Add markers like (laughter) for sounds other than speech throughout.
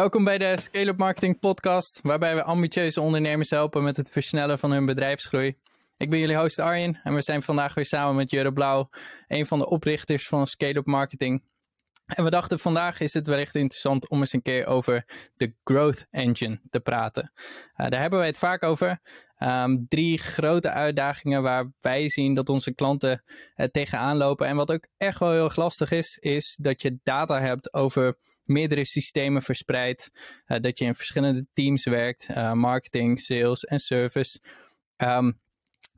Welkom bij de Scale-up Marketing Podcast, waarbij we ambitieuze ondernemers helpen met het versnellen van hun bedrijfsgroei. Ik ben jullie host Arjen en we zijn vandaag weer samen met Jure Blauw, een van de oprichters van Scale-up Marketing. En we dachten vandaag is het wellicht interessant om eens een keer over de Growth Engine te praten. Uh, daar hebben wij het vaak over. Um, drie grote uitdagingen waar wij zien dat onze klanten uh, tegenaan lopen. En wat ook echt wel heel lastig is, is dat je data hebt over meerdere systemen verspreid. Uh, dat je in verschillende teams werkt, marketing, sales en service. Um,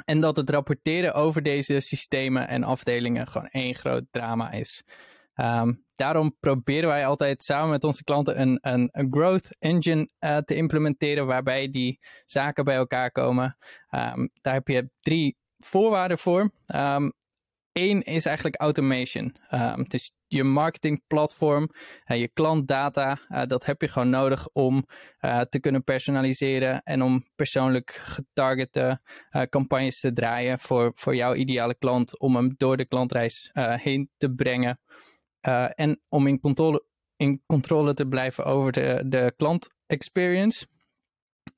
en dat het rapporteren over deze systemen en afdelingen gewoon één groot drama is. Um, daarom proberen wij altijd samen met onze klanten een, een, een growth engine uh, te implementeren waarbij die zaken bij elkaar komen. Um, daar heb je drie voorwaarden voor. Eén is eigenlijk automation. Um, dus je marketingplatform, uh, je klantdata, uh, dat heb je gewoon nodig om uh, te kunnen personaliseren en om persoonlijk getargete campagnes te draaien voor, voor jouw ideale klant, om hem door de klantreis heen te brengen. En om in controle, in controle te blijven over de, de klant experience.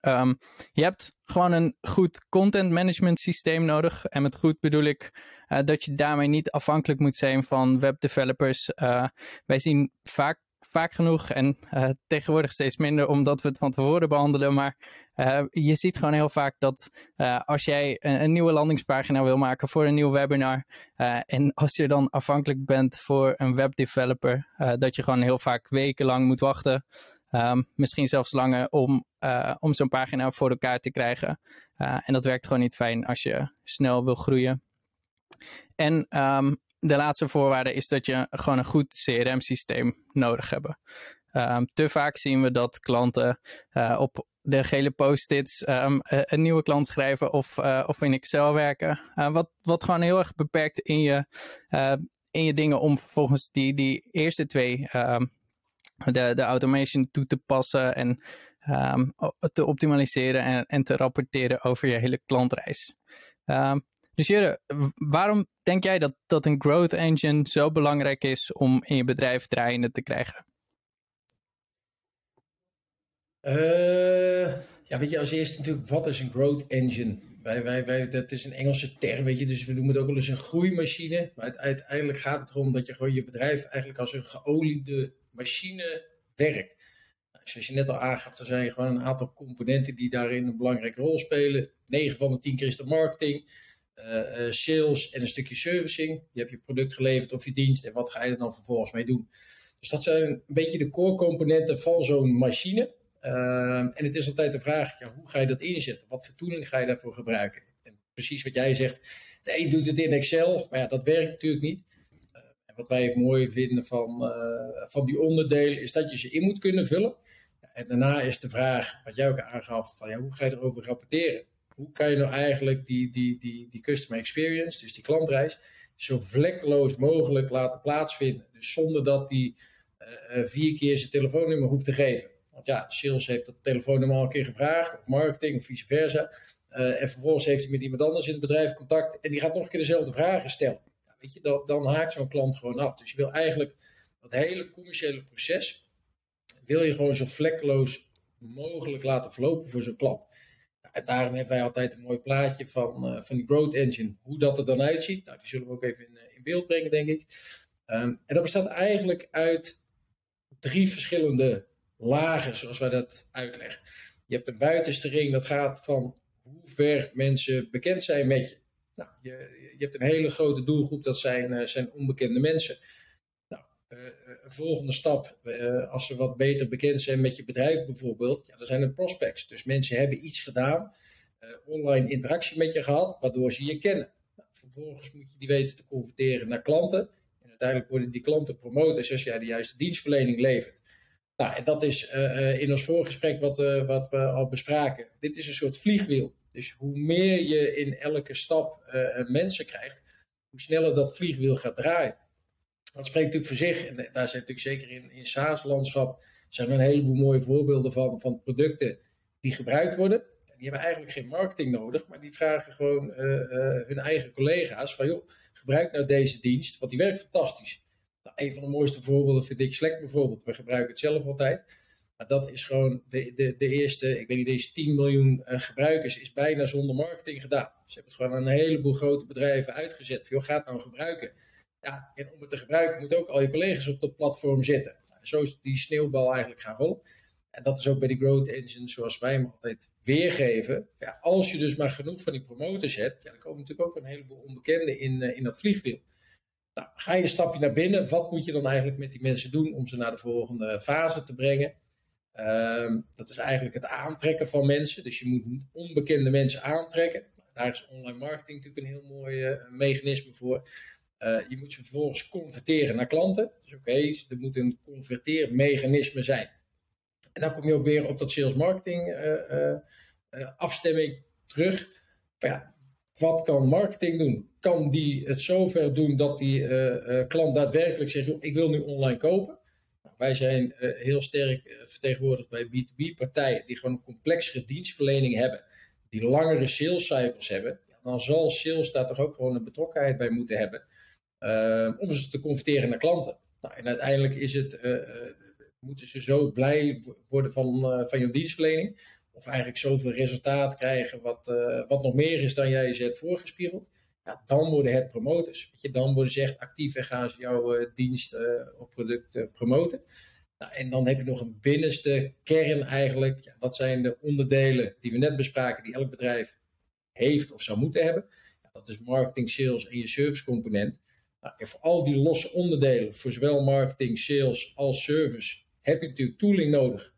Um, je hebt gewoon een goed content management systeem nodig. En met goed bedoel ik uh, dat je daarmee niet afhankelijk moet zijn van webdevelopers. Uh, wij zien vaak vaak genoeg en uh, tegenwoordig steeds minder omdat we het van tevoren behandelen. Maar je ziet gewoon heel vaak dat als jij een, een, nieuwe landingspagina wil maken voor een nieuw webinar en als je dan afhankelijk bent voor een webdeveloper, dat je gewoon heel vaak wekenlang moet wachten. Um, misschien zelfs langer om, om zo'n pagina voor elkaar te krijgen. en dat werkt gewoon niet fijn als je snel wil groeien. En um, de laatste voorwaarde is dat je gewoon een goed CRM-systeem nodig hebt. Um, te vaak zien we dat klanten uh, op de gele post-its een nieuwe klant schrijven of, of in Excel werken. Wat, wat gewoon heel erg beperkt in je, in je dingen om vervolgens die, die eerste twee, de, de automation toe te passen en te optimaliseren en, en te rapporteren over je hele klantreis. Um, dus Jure, waarom denk jij dat, dat een growth engine zo belangrijk is om in je bedrijf draaiende te krijgen? Uh, ja, weet je, als eerste natuurlijk, wat is een growth engine? Wij, wij, wij, dat is een Engelse term, weet je, dus we noemen het ook wel eens een groeimachine. Maar uiteindelijk gaat het erom dat je gewoon je bedrijf eigenlijk als een geoliede machine werkt. Nou, zoals je net al aangaf, er zijn gewoon een aantal componenten die daarin een belangrijke rol spelen. 9 van de 10 keer is de marketing. Uh, sales en een stukje servicing. Je hebt je product geleverd of je dienst en wat ga je er dan vervolgens mee doen. Dus dat zijn een beetje de core componenten van zo'n machine. Uh, en het is altijd de vraag, hoe ga je dat inzetten? Wat voor tooling ga je daarvoor gebruiken? En precies wat jij zegt, de een doet het in Excel, maar ja, dat werkt natuurlijk niet. Wat wij mooi vinden van, van die onderdelen, is dat je ze in moet kunnen vullen. En daarna is de vraag, wat jij ook aangaf, van, ja, hoe ga je erover rapporteren? hoe kan je nou eigenlijk die, die, die, die customer experience, dus die klantreis, zo vlekkeloos mogelijk laten plaatsvinden. Dus zonder dat die uh, vier keer zijn telefoonnummer hoeft te geven. Want ja, sales heeft dat telefoonnummer al een keer gevraagd, of marketing, of vice versa. En vervolgens heeft hij met iemand anders in het bedrijf contact en die gaat nog een keer dezelfde vragen stellen. Dan, dan haakt zo'n klant gewoon af. Dus je wil eigenlijk dat hele commerciële proces, wil je gewoon zo vlekkeloos mogelijk laten verlopen voor zo'n klant. En daarom hebben wij altijd een mooi plaatje van, uh, van die Growth Engine. Hoe dat er dan uitziet, nou, die zullen we ook even in, eh, in beeld brengen, denk ik. Um, en dat bestaat eigenlijk uit drie verschillende lagen, zoals wij dat uitleggen. Je hebt een buitenste ring, dat gaat van hoe ver mensen bekend zijn met je. Nou, je, je hebt een hele grote doelgroep, dat zijn, uh, zijn onbekende mensen. Uh, volgende stap, als ze wat beter bekend zijn met je bedrijf bijvoorbeeld, ja, dan zijn het prospects. Dus mensen hebben iets gedaan, online interactie met je gehad, waardoor ze je kennen. Nou, vervolgens moet je die weten te converteren naar klanten. En uiteindelijk worden die klanten promotors als jij de juiste dienstverlening levert. Nou, en dat is in ons voorgesprek wat, wat we al bespraken. Dit is een soort vliegwiel. Dus hoe meer je in elke stap mensen krijgt, hoe sneller dat vliegwiel gaat draaien. Dat spreekt natuurlijk voor zich. En daar zijn natuurlijk zeker in, in SaaS-landschap zijn een heleboel mooie voorbeelden van, van producten die gebruikt worden. En die hebben eigenlijk geen marketing nodig, maar die vragen gewoon uh, uh, hun eigen collega's van joh, gebruik nou deze dienst, want die werkt fantastisch. Nou, een van de mooiste voorbeelden vind ik Slack bijvoorbeeld. We gebruiken het zelf altijd. Maar dat is gewoon de, de, de eerste, ik weet niet, deze 10 miljoen gebruikers is bijna zonder marketing gedaan. Ze hebben het gewoon aan een heleboel grote bedrijven uitgezet. Van, joh, ga het nou gebruiken. Ja, en om het te gebruiken moet ook al je collega's op dat platform zitten. Nou, zo is die sneeuwbal eigenlijk gaan rollen. En dat is ook bij die growth engine zoals wij hem altijd weergeven. Als je dus maar genoeg van die promoters hebt, ja, dan komen natuurlijk ook een heleboel onbekenden in, uh, in dat vliegwiel. Nou, ga je een stapje naar binnen. Wat moet je dan eigenlijk met die mensen doen om ze naar de volgende fase te brengen? Uh, dat is eigenlijk het aantrekken van mensen. Dus je moet onbekende mensen aantrekken. Daar is online marketing natuurlijk een heel mooi uh, mechanisme voor. Uh, je moet ze vervolgens converteren naar klanten. Dus oké, er moet een converteermechanisme zijn. En dan kom je ook weer op dat sales marketing uh, afstemming terug. Ja, wat kan marketing doen? Kan die het zover doen dat die klant daadwerkelijk zegt: Ik wil nu online kopen? Nou, wij zijn heel sterk vertegenwoordigd bij B2B-partijen die gewoon een complexere dienstverlening hebben, die langere sales cycles hebben. Dan zal sales daar toch ook gewoon een betrokkenheid bij moeten hebben om ze te converteren naar klanten. Nou, en uiteindelijk is het moeten ze zo blij worden van, van je dienstverlening. Of eigenlijk zoveel resultaat krijgen wat, wat nog meer is dan jij ze hebt voorgespiegeld. Dan worden het promoters. Dan worden ze echt actief en gaan ze jouw uh, dienst of product promoten. Nou, en dan heb je nog een binnenste kern eigenlijk. Ja, dat zijn de onderdelen die we net bespraken, die elk bedrijf heeft of zou moeten hebben. Ja, dat is marketing, sales en je service component. Nou, en voor al die losse onderdelen, voor zowel marketing, sales als service, heb je natuurlijk tooling nodig.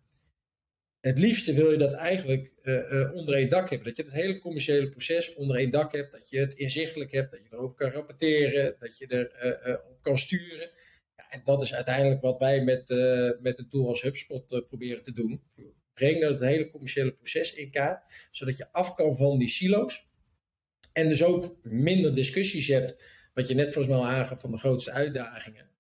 Het liefste wil je dat eigenlijk uh, uh, onder één dak hebben. Dat je het hele commerciële proces onder één dak hebt. Dat je het inzichtelijk hebt. Dat je erover kan rapporteren. Dat je er uh, op kan sturen. Ja, en dat is uiteindelijk wat wij met, met een tool als HubSpot proberen te doen. Breng dat het hele commerciële proces in kaart. Zodat je af kan van die silo's. En dus ook minder discussies hebt. Wat je net volgens mij al aangaf van de grootste uitdagingen.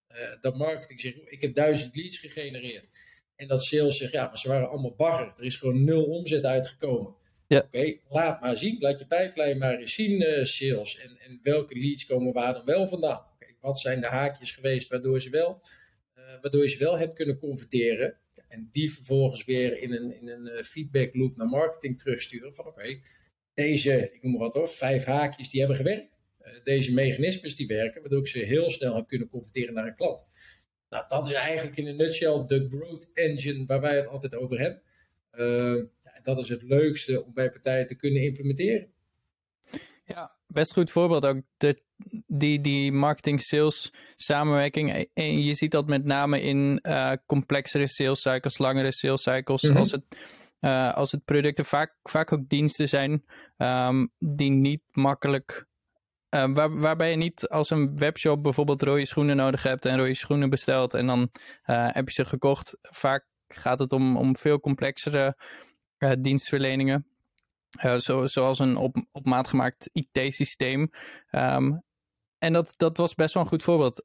Dat marketing zegt, ik heb duizend leads gegenereerd. En dat sales zegt, ja, maar ze waren allemaal bagger. Er is gewoon nul omzet uitgekomen. Ja. Oké, laat maar zien. Laat je pijplijn maar eens zien, uh, sales. En, en welke leads komen waar dan wel vandaan? Okay, wat zijn de haakjes geweest waardoor, ze wel, uh, waardoor je ze wel hebt kunnen converteren? En die vervolgens weer in een, in een feedback loop naar marketing terugsturen. Van oké, deze, ik noem maar wat hoor, vijf haakjes die hebben gewerkt. Eh, deze mechanismes die werken, waardoor ik ze heel snel heb kunnen converteren naar een klant. Nou, dat is eigenlijk in een nutshell de growth engine waar wij het altijd over hebben. Uh, ja, dat is het leukste om bij partijen te kunnen implementeren. Ja, best goed voorbeeld ook. De, die, die marketing-sales samenwerking. En je ziet dat met name in uh, complexere sales cycles, langere sales cycles. Mm -hmm. Als het. Uh, als het producten vaak, vaak ook diensten zijn um, die niet makkelijk uh, waar, waarbij je niet als een webshop bijvoorbeeld rode schoenen nodig hebt en rode schoenen bestelt en dan uh, heb je ze gekocht. Vaak gaat het om, om veel complexere uh, dienstverleningen. Zo, zoals een op, op maat gemaakt IT-systeem. Um, en dat, dat was best wel een goed voorbeeld.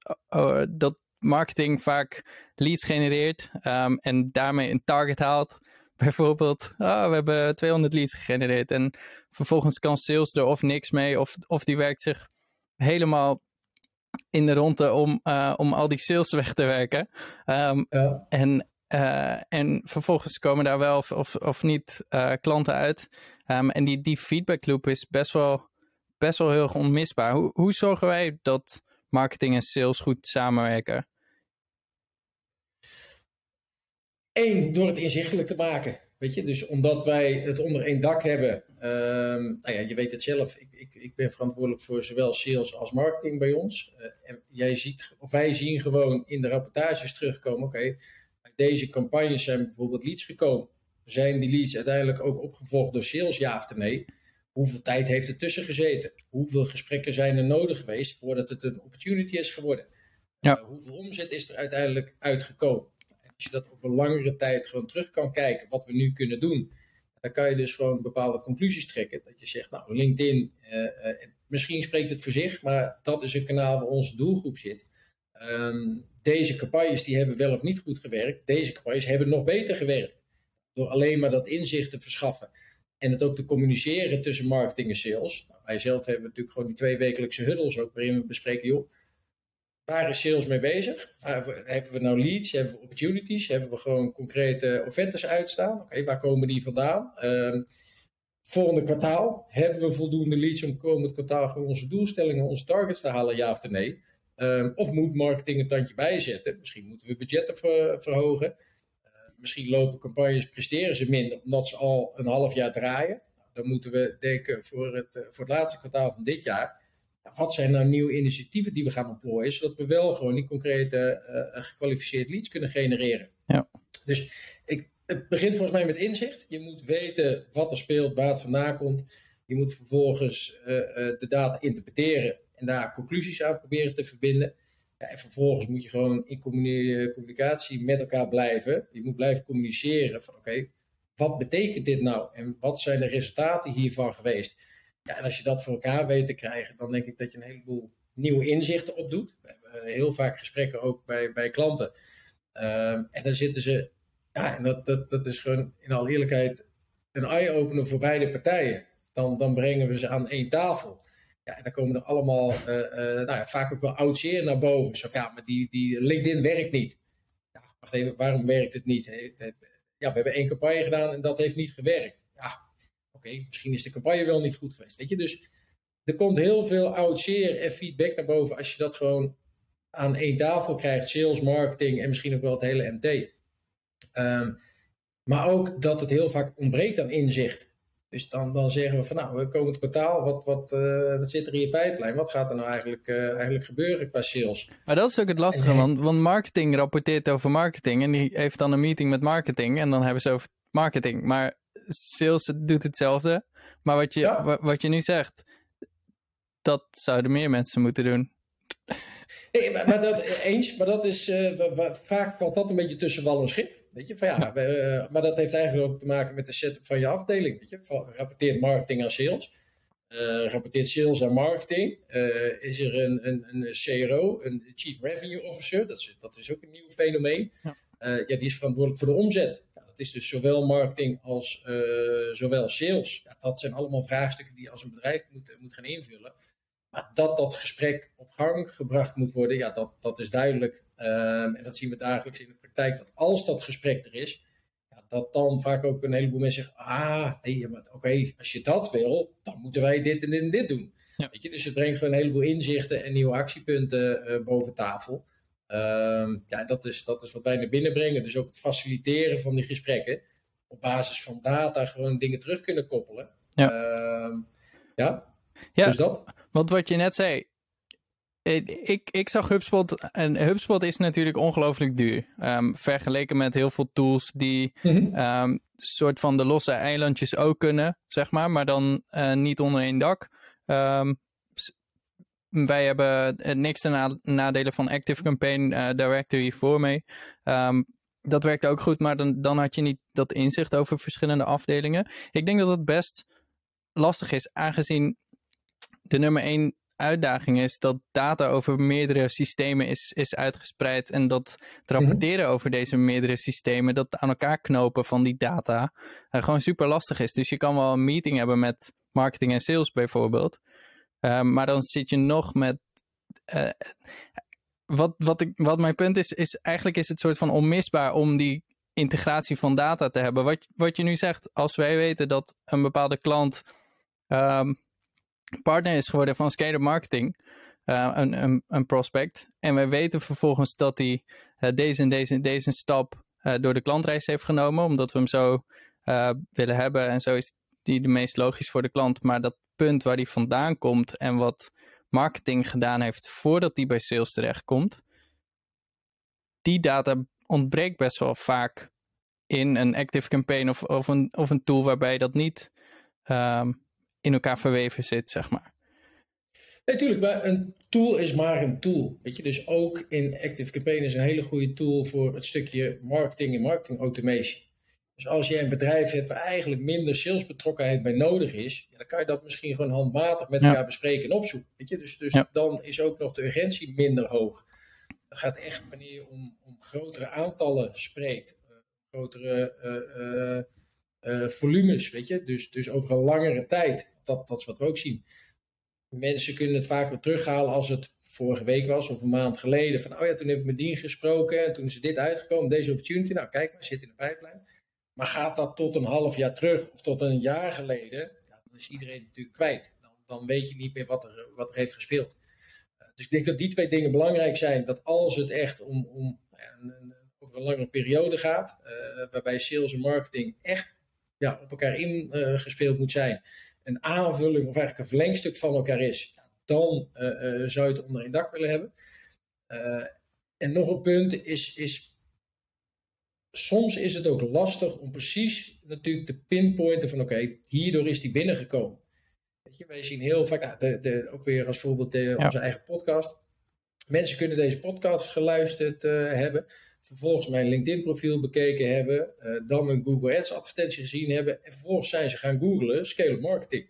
dat marketing vaak leads genereert um, en daarmee een target haalt bijvoorbeeld, oh, we hebben 200 leads gegenereerd. En vervolgens kan sales er of niks mee, of, of die werkt zich helemaal in de ronde om, uh, om al die sales weg te werken. Um, ja. en, uh, en vervolgens komen daar wel of, of, of niet uh, klanten uit. Um, en die, die feedback loop is best wel, best wel heel onmisbaar. Hoe, hoe zorgen wij dat marketing en sales goed samenwerken? Eén, door het inzichtelijk te maken. Weet je, dus omdat wij het onder één dak hebben. Um, nou ja, je weet het zelf. Ik, ik, ik, ben verantwoordelijk voor zowel sales als marketing bij ons. Uh, en jij ziet, of wij zien gewoon in de rapportages terugkomen. Oké, okay, deze campagnes zijn bijvoorbeeld leads gekomen. Zijn die leads uiteindelijk ook opgevolgd door sales, ja of nee? Hoeveel tijd heeft er tussen gezeten? Hoeveel gesprekken zijn er nodig geweest voordat het een opportunity is geworden? Ja. Uh, hoeveel omzet is er uiteindelijk uitgekomen? Als je dat over langere tijd gewoon terug kan kijken, wat we nu kunnen doen, dan kan je dus gewoon bepaalde conclusies trekken. Dat je zegt, nou, LinkedIn, uh, uh, misschien spreekt het voor zich, maar dat is een kanaal waar onze doelgroep zit. Um, deze campagnes die hebben wel of niet goed gewerkt. Deze campagnes hebben nog beter gewerkt. Door alleen maar dat inzicht te verschaffen en het ook te communiceren tussen marketing en sales. Nou, wij zelf hebben natuurlijk gewoon die twee wekelijkse huddles ook, waarin we bespreken, joh, waar is sales mee bezig? Hebben we nou leads? Hebben we opportunities? Hebben we gewoon concrete offertes uitstaan? Oké, waar komen die vandaan? Um, volgende kwartaal, hebben we voldoende leads om komend kwartaal gewoon onze doelstellingen, onze targets te halen, ja of nee? Um, of moet marketing een tandje bijzetten? Misschien moeten we budgetten verhogen. Uh, misschien lopen campagnes, presteren ze minder, omdat ze al een half jaar draaien. Dan moeten we denken voor het, uh, voor het laatste kwartaal van dit jaar wat zijn nou nieuwe initiatieven die we gaan ontplooien, zodat we wel gewoon die concrete uh, gekwalificeerd leads kunnen genereren. Ja. Dus ik, het begint volgens mij met inzicht. Je moet weten wat er speelt, waar het vandaan komt. Je moet vervolgens uh, de data interpreteren en daar conclusies aan proberen te verbinden. Ja, en vervolgens moet je gewoon in communicatie met elkaar blijven. Je moet blijven communiceren van oké, wat betekent dit nou? En wat zijn de resultaten hiervan geweest? Ja, en als je dat voor elkaar weet te krijgen, dan denk ik dat je een heleboel nieuwe inzichten opdoet. We hebben heel vaak gesprekken ook bij, bij klanten. Um, en dan zitten ze, ja, en dat, dat, dat is gewoon in alle eerlijkheid een eye-opener voor beide partijen. Dan, dan brengen we ze aan één tafel. Ja, en dan komen er allemaal, uh, uh, nou ja, vaak ook wel oud zeer naar boven. Zo ja, maar die, die LinkedIn werkt niet. Ja, wacht even, waarom werkt het niet? Ja, we hebben één campagne gedaan en dat heeft niet gewerkt. Oké, misschien is de campagne wel niet goed geweest. Weet je, dus er komt heel veel oud zeer en feedback naar boven als je dat gewoon aan één tafel krijgt, sales, marketing en misschien ook wel het hele MT. Um, maar ook dat het heel vaak ontbreekt aan inzicht. Dus dan, dan zeggen we van nou, we komen het kwartaal, wat, wat, uh, wat zit er in je pijplijn? Wat gaat er nou eigenlijk, uh, eigenlijk gebeuren qua sales? Maar dat is ook het lastige, want, want marketing rapporteert over marketing en die heeft dan een meeting met marketing en dan hebben ze over marketing. Maar sales doet hetzelfde. Maar wat je, wat je nu zegt, dat zouden meer mensen moeten doen. Nee, maar, maar dat, eens, maar dat is, uh, vaak valt dat een beetje tussen wal en schip. Weet je, van ja, uh, maar dat heeft eigenlijk ook te maken met de setup van je afdeling. Weet je, van, rapporteert marketing aan sales. Uh, rapporteert sales aan marketing. is er een, een, een CRO, een Chief Revenue Officer, dat is, dat is ook een nieuw fenomeen. Ja. ja, die is verantwoordelijk voor de omzet is dus zowel marketing als uh, zowel sales. Ja, dat zijn allemaal vraagstukken die je als een bedrijf moet, moet gaan invullen. Maar dat dat gesprek op gang gebracht moet worden, ja, dat, dat is duidelijk. Um, en dat zien we dagelijks in de praktijk, dat als dat gesprek er is, ja, dat dan vaak ook een heleboel mensen zeggen, ah, nee, oké, als je dat wil, dan moeten wij dit en dit en dit doen. Ja. Weet je? Dus het brengt gewoon een heleboel inzichten en nieuwe actiepunten uh, boven tafel. Um, ja, dat is, dat is wat wij naar binnen brengen. Dus ook het faciliteren van die gesprekken. Op basis van data gewoon dingen terug kunnen koppelen. Ja. Uh, ja. ja, dus dat. Want wat je net zei. Ik, ik zag HubSpot. En HubSpot is natuurlijk ongelooflijk duur. Um, vergeleken met heel veel tools die mm -hmm. um, soort van de losse eilandjes ook kunnen, zeg maar. Maar dan uh, niet onder één dak. Um, wij hebben niks ten nadelen van Active Campaign uh, Directory voor mee. Um, dat werkte ook goed, maar dan, dan had je niet dat inzicht over verschillende afdelingen. Ik denk dat het best lastig is, aangezien de nummer één uitdaging is dat data over meerdere systemen is, is uitgespreid en dat het mhm. rapporteren over deze meerdere systemen, dat aan elkaar knopen van die data, uh, gewoon super lastig is. Dus je kan wel een meeting hebben met marketing en sales bijvoorbeeld, Ehm, maar dan zit je nog met. Uh, wat, wat, ik, wat mijn punt is, is eigenlijk is het soort van onmisbaar om die integratie van data te hebben. Wat, wat je nu zegt, als wij weten dat een bepaalde klant um, partner is geworden van Scalar Marketing, uh, een, een, een, prospect, en wij weten vervolgens dat hij uh, deze en deze, deze stap door de klantreis heeft genomen, omdat we hem zo willen hebben en zo is die de meest logisch voor de klant, maar dat punt waar die vandaan komt en wat marketing gedaan heeft voordat die bij sales terechtkomt, die data ontbreekt best wel vaak in een active campaign of, of, een, of een tool waarbij dat niet um, in elkaar verweven zit, zeg maar. Natuurlijk, maar een tool is maar een tool. Weet je, dus ook in Active Campaign is een hele goede tool voor het stukje marketing en marketing automation. Dus als je een bedrijf hebt waar eigenlijk minder salesbetrokkenheid bij nodig is, dan kan je dat misschien gewoon handmatig met elkaar bespreken en opzoeken. Weet je? Dus, dus dan is ook nog de urgentie minder hoog. Het gaat echt wanneer je om, om grotere aantallen spreekt, uh, grotere uh, uh, volumes, weet je, dus, dus over een langere tijd. Dat, dat is wat we ook zien. Mensen kunnen het vaak weer terughalen als het vorige week was of een maand geleden. Van, oh ja, toen heb ik met die gesproken en toen is dit uitgekomen, deze opportunity. Nou, kijk maar, zit in de pijplijn. Maar gaat dat tot een half jaar terug of tot een jaar geleden, ja, dan is iedereen natuurlijk kwijt. Dan, dan weet je niet meer wat er, wat er heeft gespeeld. Uh, dus ik denk dat die twee dingen belangrijk zijn. Dat als het echt om, om ja, een, over een langere periode gaat, uh, waarbij sales en marketing echt ja, op elkaar ingespeeld uh, moet zijn, een aanvulling of eigenlijk een verlengstuk van elkaar is, dan uh, zou je het onder één dak willen hebben. En nog een punt is, is, soms is het ook lastig om precies natuurlijk te pinpointen van oké, okay, hierdoor is die binnengekomen. Weet je, wij zien heel vaak, nou, de, de, ook weer als voorbeeld de, ja. onze eigen podcast. Mensen kunnen deze podcast geluisterd uh, hebben, vervolgens mijn LinkedIn profiel bekeken hebben, uh, dan een Google Ads advertentie gezien hebben en vervolgens zijn ze gaan googlen scale marketing.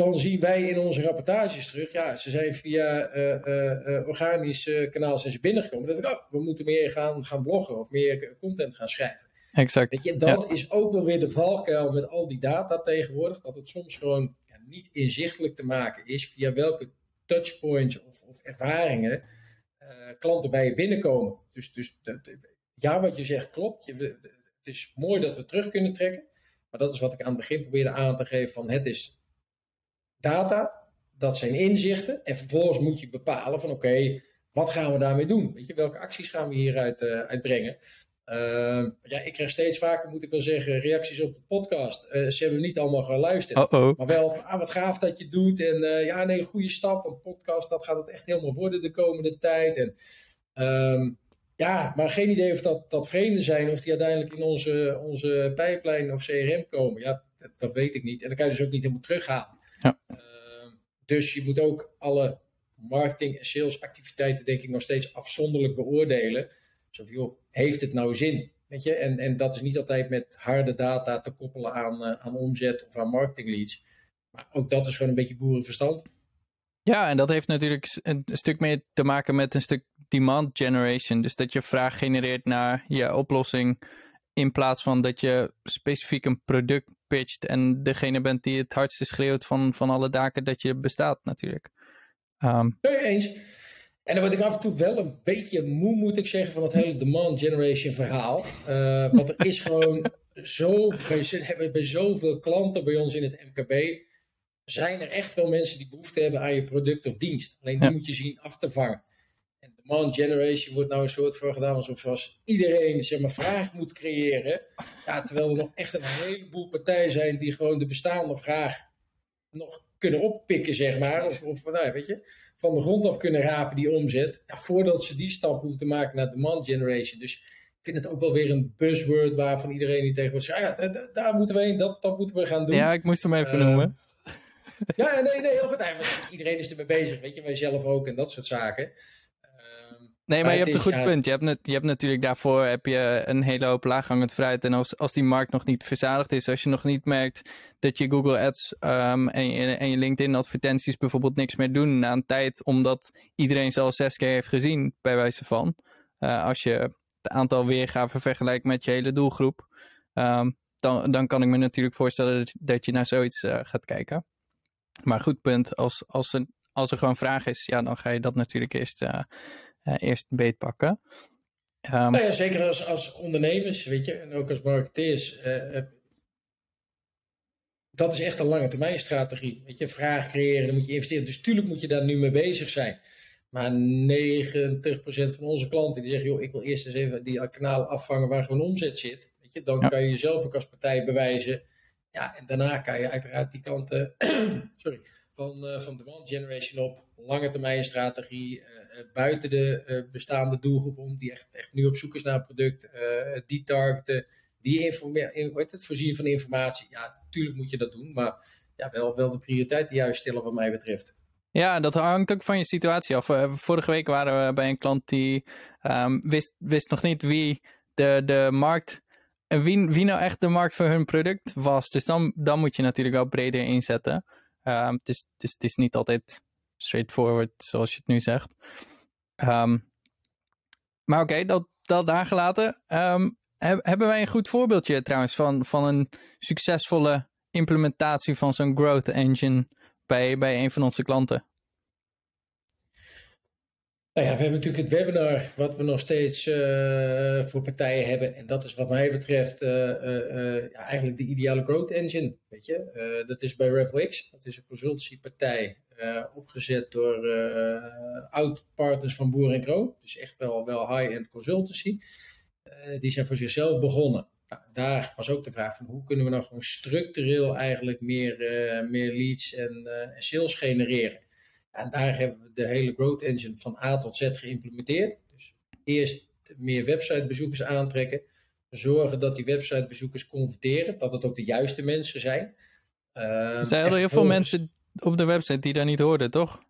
Dan zien wij in onze rapportages terug, ja, ze zijn via uh, organische kanaal zijn ze binnengekomen. Dat ik, oh, we moeten meer gaan, gaan bloggen of meer content gaan schrijven. Exact. Weet je, dat ja. is ook wel weer de valkuil met al die data tegenwoordig, dat het soms gewoon ja, niet inzichtelijk te maken is via welke touchpoints of, of ervaringen klanten bij je binnenkomen. Dus, dus dat, ja, wat je zegt klopt. Je, het is mooi dat we terug kunnen trekken. Maar dat is wat ik aan het begin probeerde aan te geven van het is data, dat zijn inzichten. En vervolgens moet je bepalen van oké, okay, wat gaan we daarmee doen? Weet je, welke acties gaan we hieruit uh, uitbrengen? Uh, ja, ik krijg steeds vaker, moet ik wel zeggen, reacties op de podcast. Uh, ze hebben niet allemaal geluisterd. Uh -oh. Maar wel van, ah, wat gaaf dat je doet. En uh, ja, nee, goede stap. Een podcast, dat gaat het echt helemaal worden de komende tijd. En um, ja, maar geen idee of dat, dat vreemden zijn. Of die uiteindelijk in onze, onze pijplijn of CRM komen. Ja, dat, dat weet ik niet. En dan kan je dus ook niet helemaal terughalen. Ja. Uh, dus je moet ook alle marketing- en salesactiviteiten, denk ik, nog steeds afzonderlijk beoordelen. Zo van, joh, heeft het nou zin? Weet je? En, en dat is niet altijd met harde data te koppelen aan, uh, aan omzet of aan marketing leads. Maar ook dat is gewoon een beetje boerenverstand. Ja, en dat heeft natuurlijk een stuk meer te maken met een stuk demand generation. Dus dat je vraag genereert naar je oplossing. In plaats van dat je specifiek een product pitcht en degene bent die het hardste schreeuwt van, van alle daken dat je bestaat natuurlijk. Um, nee, eens. En dan word ik af en toe wel een beetje moe, moet ik zeggen, van het hele demand generation verhaal. Uh, want er is (laughs) gewoon zo, hebben bij zoveel klanten bij ons in het MKB, zijn er echt veel mensen die behoefte hebben aan je product of dienst. Alleen die ja. moet je zien af te vangen. Demand generation wordt nou een soort voor gedaan alsof als iedereen zeg maar, vraag moet creëren. Ja, terwijl er nog echt een heleboel partijen zijn die gewoon de bestaande vraag nog kunnen oppikken, zeg maar. Of, of nou, weet je, van de grond af kunnen rapen die omzet. Ja, voordat ze die stap hoeven te maken naar demand generation. Dus ik vind het ook wel weer een buzzword waarvan iedereen die tegenwoordig zegt, ja, daar, daar moeten we heen, dat, dat moeten we gaan doen. Ja, ik moest hem even uh, noemen. Ja, nee, nee, heel goed. Iedereen is ermee bezig, weet je, wij zelf ook en dat soort zaken. Nee, maar, maar je hebt is, een goed ja, punt. Je hebt, net, je hebt natuurlijk daarvoor heb je een hele hoop laaghangend fruit. En als, als die markt nog niet verzadigd is, als je nog niet merkt dat je Google Ads um, en, je, en je LinkedIn advertenties bijvoorbeeld niks meer doen na een tijd, omdat iedereen ze al zes keer heeft gezien, bij wijze van. Uh, als je het aantal weergaven vergelijkt met je hele doelgroep, um, dan, dan kan ik me natuurlijk voorstellen dat, dat je naar zoiets uh, gaat kijken. Maar goed punt, als, als, er, als er gewoon vraag is, ja, dan ga je dat natuurlijk eerst... Uh, uh, eerst beetpakken. Um, nou ja, zeker als, als ondernemers, weet je, en ook als marketeers. Uh, dat is echt een lange termijn strategie. Weet je, vraag creëren, dan moet je investeren. Dus tuurlijk moet je daar nu mee bezig zijn. Maar 90% van onze klanten die zeggen, joh, ik wil eerst eens even die kanaal afvangen waar gewoon omzet zit. Weet je, dan ja. kan je jezelf ook als partij bewijzen. Ja, en daarna kan je uiteraard die kanten, (clears throat) sorry, van, uh, van demand generation op, lange termijn strategie, uh, buiten de bestaande doelgroep om, die echt, echt nu op zoek is naar een product, die targeten, die informeren, het voorzien van informatie. Ja, natuurlijk moet je dat doen, maar ja, wel, wel de prioriteiten juist stellen wat mij betreft. Ja, dat hangt ook van je situatie af. Vorige week waren we bij een klant die um, wist, wist nog niet wie de, de markt wie, wie nou echt de markt voor hun product was. Dus dan, dan moet je natuurlijk wel breder inzetten. Dus, dus het is niet altijd straightforward zoals je het nu zegt. Um, maar oké, dat, dat daar gelaten. Um, heb, hebben wij een goed voorbeeldje trouwens van, van een succesvolle implementatie van zo'n growth engine bij, bij een van onze klanten? Nou ja, we hebben natuurlijk het webinar, wat we nog steeds uh, voor partijen hebben. En dat is wat mij betreft uh, ja, eigenlijk de ideale growth engine. Weet je? dat is bij RevOX. Dat is een consultancypartij opgezet door oud-partners van Boer en. Dus echt wel, wel high-end consultancy. die zijn voor zichzelf begonnen. Nou, daar was ook de vraag van hoe kunnen we nou gewoon structureel eigenlijk meer, meer leads en sales genereren. En daar hebben we de hele Growth Engine van A tot Z geïmplementeerd. Dus eerst meer websitebezoekers aantrekken. Zorgen dat die websitebezoekers converteren. Dat het ook de juiste mensen zijn. Uh, er zijn heel veel mensen op de website die daar niet hoorden, toch?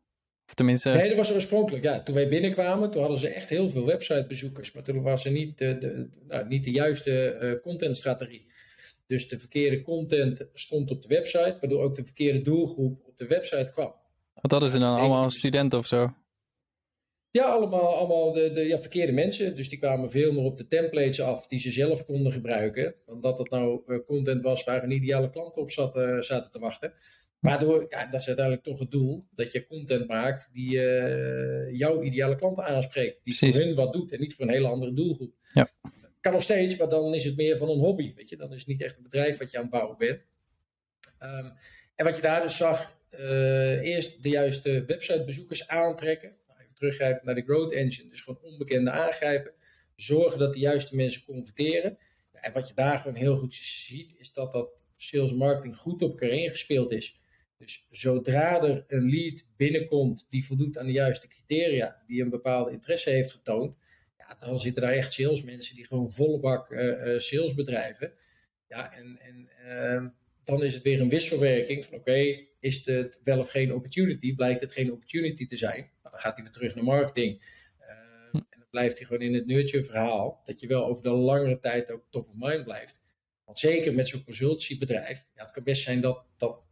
Of tenminste... Nee, dat was oorspronkelijk. Ja, toen wij binnenkwamen, toen hadden ze echt heel veel websitebezoekers. Maar toen was er niet de, de nou, niet de juiste uh, contentstrategie. Dus de verkeerde content stond op de website, waardoor ook de verkeerde doelgroep op de website kwam. Wat hadden ze dan allemaal studenten of zo? Ja, allemaal, allemaal de, de ja, verkeerde mensen. Dus die kwamen veel meer op de templates af die ze zelf konden gebruiken. Dan dat nou uh, content was waar een ideale klant op zat, uh, zaten te wachten. Waardoor, ja, dat is uiteindelijk toch het doel, dat je content maakt die uh, jouw ideale klanten aanspreekt. Die Precies. voor hun wat doet en niet voor een hele andere doelgroep. Ja. Kan nog steeds, maar dan is het meer van een hobby. Weet je? Dan is het niet echt een bedrijf wat je aan het bouwen bent. Um, en wat je daar dus zag, uh, eerst de juiste websitebezoekers aantrekken. Nou, even teruggrijpen naar de Growth Engine. Dus gewoon onbekende aangrijpen. Zorgen dat de juiste mensen converteren. En wat je daar gewoon heel goed ziet, is dat dat sales marketing goed op elkaar ingespeeld is. Dus zodra er een lead binnenkomt die voldoet aan de juiste criteria, die een bepaalde interesse heeft getoond, ja, dan zitten daar echt salesmensen die gewoon volle bak uh, uh, sales bedrijven. Ja, en, en ehm, dan is het weer een wisselwerking van oké, is het wel of geen opportunity? Blijkt het geen opportunity te zijn? Nou, dan gaat hij weer terug naar marketing. Uh, en dan blijft hij gewoon in het nurture verhaal, dat je wel over de langere tijd ook top of mind blijft. Want zeker met zo'n consultancybedrijf, ja, het kan best zijn dat, dat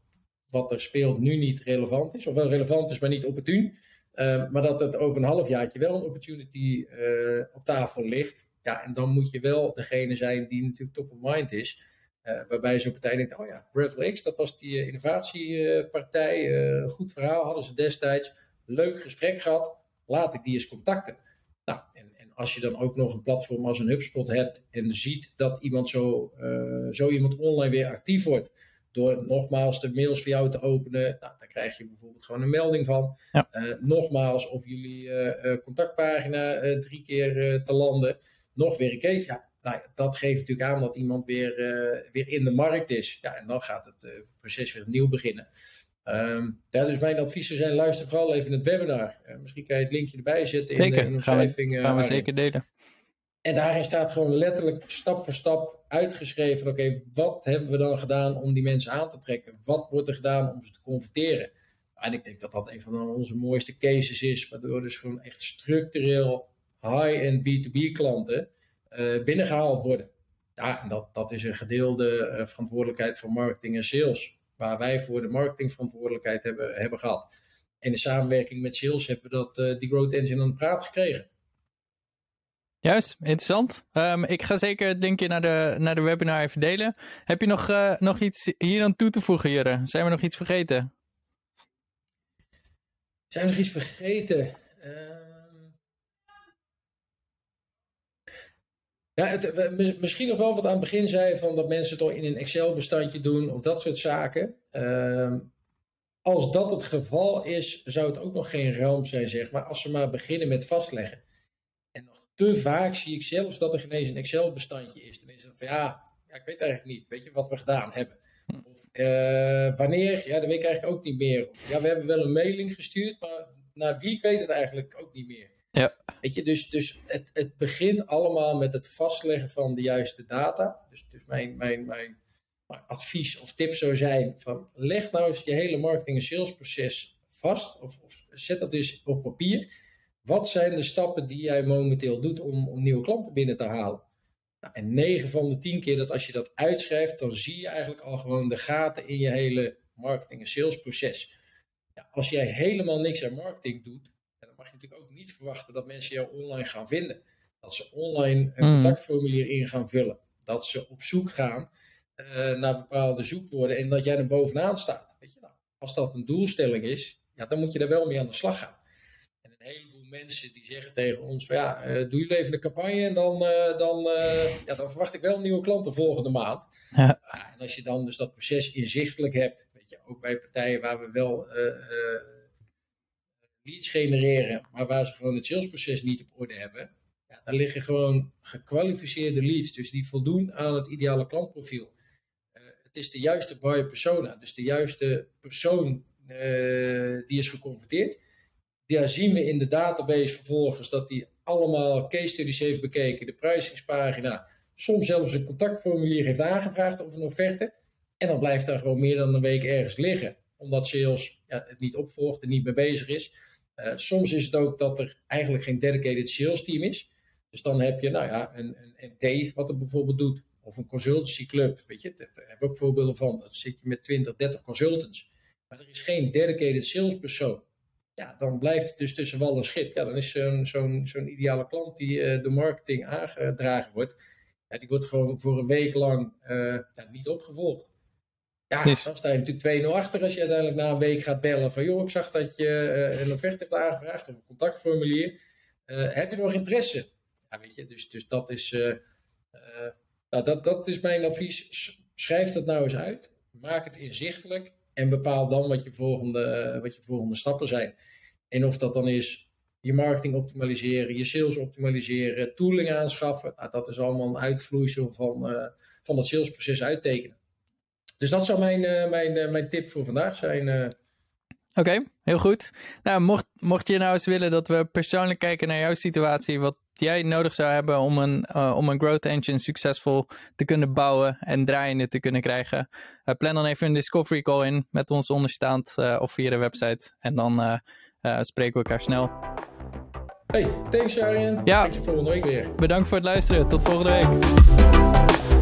wat er speelt nu niet relevant is, of wel relevant is, maar niet opportun. Uh, maar dat het over een halfjaartje wel een opportunity uh, op tafel ligt. Ja, en dan moet je wel degene zijn die natuurlijk top of mind is. Uh, waarbij zo'n partij denkt, oh ja, X, dat was die uh, innovatiepartij, uh, goed verhaal hadden ze destijds, leuk gesprek gehad, laat ik die eens contacten. Nou, en, en als je dan ook nog een platform als een HubSpot hebt en ziet dat iemand zo, zo iemand online weer actief wordt, door nogmaals de mails voor jou te openen, nou, dan krijg je bijvoorbeeld gewoon een melding van. Ja. nogmaals op jullie contactpagina drie keer te landen, nog weer een case. Ja, nou, dat geeft natuurlijk aan dat iemand weer, uh, weer in de markt is. Ja, en dan gaat het uh, proces weer opnieuw beginnen. Um, ja, dus mijn advies zou zijn, luister vooral even het webinar. Uh, misschien kan je het linkje erbij zetten zeker. in de omschrijving. Gaan we, gaan we zeker delen. En daarin staat gewoon letterlijk stap voor stap uitgeschreven. Oké, wat hebben we dan gedaan om die mensen aan te trekken? Wat wordt er gedaan om ze te converteren? En ik denk dat dat een van onze mooiste cases is. Waardoor dus gewoon echt structureel high-end B2B klanten binnengehaald worden. Ja, en dat, dat is een gedeelde uh, verantwoordelijkheid voor marketing en sales, waar wij voor de marketingverantwoordelijkheid hebben, hebben gehad. En in samenwerking met sales hebben we dat, uh, die Growth Engine aan de praat gekregen. Juist, interessant. Um, ik ga zeker het linkje naar de, naar de webinar even delen. Heb je nog, nog iets hier aan toe te voegen, Jurre? Zijn we nog iets vergeten? Zijn we nog iets vergeten? Ja, het, misschien nog wel wat aan het begin zei van dat mensen het toch in een Excel-bestandje doen of dat soort zaken. Uh, als dat het geval is, zou het ook nog geen ramp zijn, zeg maar, als ze maar beginnen met vastleggen. En nog te vaak zie ik zelfs dat er ineens een Excel-bestandje is. Dan is het van ja, ja, ik weet eigenlijk niet, weet je, wat we gedaan hebben. Of uh, wanneer, ja, dat weet ik eigenlijk ook niet meer. Of, ja, we hebben wel een mailing gestuurd, maar naar wie, ik weet het eigenlijk ook niet meer. Ja. Weet je, dus, dus het, het begint allemaal met het vastleggen van de juiste data. Dus, dus mijn, mijn, mijn, advies of tip zou zijn: van leg nou eens je hele marketing- en salesproces vast. Of, of zet dat eens op papier. Wat zijn de stappen die jij momenteel doet om, om nieuwe klanten binnen te halen? Nou, en 9 van de 10 keer dat als je dat uitschrijft, dan zie je eigenlijk al gewoon de gaten in je hele marketing- en salesproces. Ja, als jij helemaal niks aan marketing doet, mag je natuurlijk ook niet verwachten dat mensen jou online gaan vinden. Dat ze online een mm. contactformulier in gaan vullen. Dat ze op zoek gaan uh, naar bepaalde zoekwoorden en dat jij er bovenaan staat. Weet je, nou, als dat een doelstelling is, ja, dan moet je er wel mee aan de slag gaan. En een heleboel mensen die zeggen tegen ons: van, ja, uh, doe jullie even de campagne en dan, uh, dan, ja, dan verwacht ik wel nieuwe klanten volgende maand. Ja. en als je dan dus dat proces inzichtelijk hebt, weet je, ook bij partijen waar we wel leads genereren, maar waar ze gewoon het salesproces niet op orde hebben, ja, dan liggen gewoon gekwalificeerde leads, dus die voldoen aan het ideale klantprofiel. het is de juiste buyer persona, dus de juiste persoon die is geconverteerd daar zien we in de database vervolgens dat hij allemaal case studies heeft bekeken, de prijzingspagina, soms zelfs een contactformulier heeft aangevraagd of een offerte. En dan blijft daar gewoon meer dan een week ergens liggen, omdat sales ja, het niet opvolgt en niet mee bezig is. Uh, soms is het ook dat er eigenlijk geen dedicated sales team is. Dus dan heb je nou ja, een, een NT wat het bijvoorbeeld doet, of een consultancy club. Weet je, daar hebben we ook voorbeelden van. Dat zit je met 20, 30 consultants. Maar er is geen dedicated salespersoon ja, dan blijft het dus tussen wal en schip. Ja, dan is zo'n zo'n zo'n ideale klant die uh, de marketing aangedragen wordt, ja, die wordt gewoon voor een week lang uh, niet opgevolgd. Ja, dan sta je natuurlijk 2-0 achter als je uiteindelijk na een week gaat bellen van joh, ik zag dat je uh, een offerte hebt aangevraagd of een contactformulier. heb je nog interesse? Ja, weet je, dus, dus dat is, nou, dat, dat is mijn advies. Schrijf dat nou eens uit. Maak het inzichtelijk. En bepaal dan wat je volgende, wat je volgende stappen zijn. En of dat dan is je marketing optimaliseren, je sales optimaliseren, tooling aanschaffen. Nou, dat is allemaal een uitvloeisel van, van dat salesproces uittekenen. Dus dat zou mijn, uh, mijn, uh, mijn tip voor vandaag zijn. Oké, heel goed. Nou, mocht, mocht je nou eens willen dat we persoonlijk kijken naar jouw situatie, wat jij nodig zou hebben om een, uh, om een growth engine succesvol te kunnen bouwen en draaiende te kunnen krijgen, uh, plan dan even een discovery call in met ons onderstaand uh, of via de website. En dan spreken we elkaar snel. Hey, thanks Arjen. Ja. Tot volgende week weer. Bedankt voor het luisteren. Tot volgende week.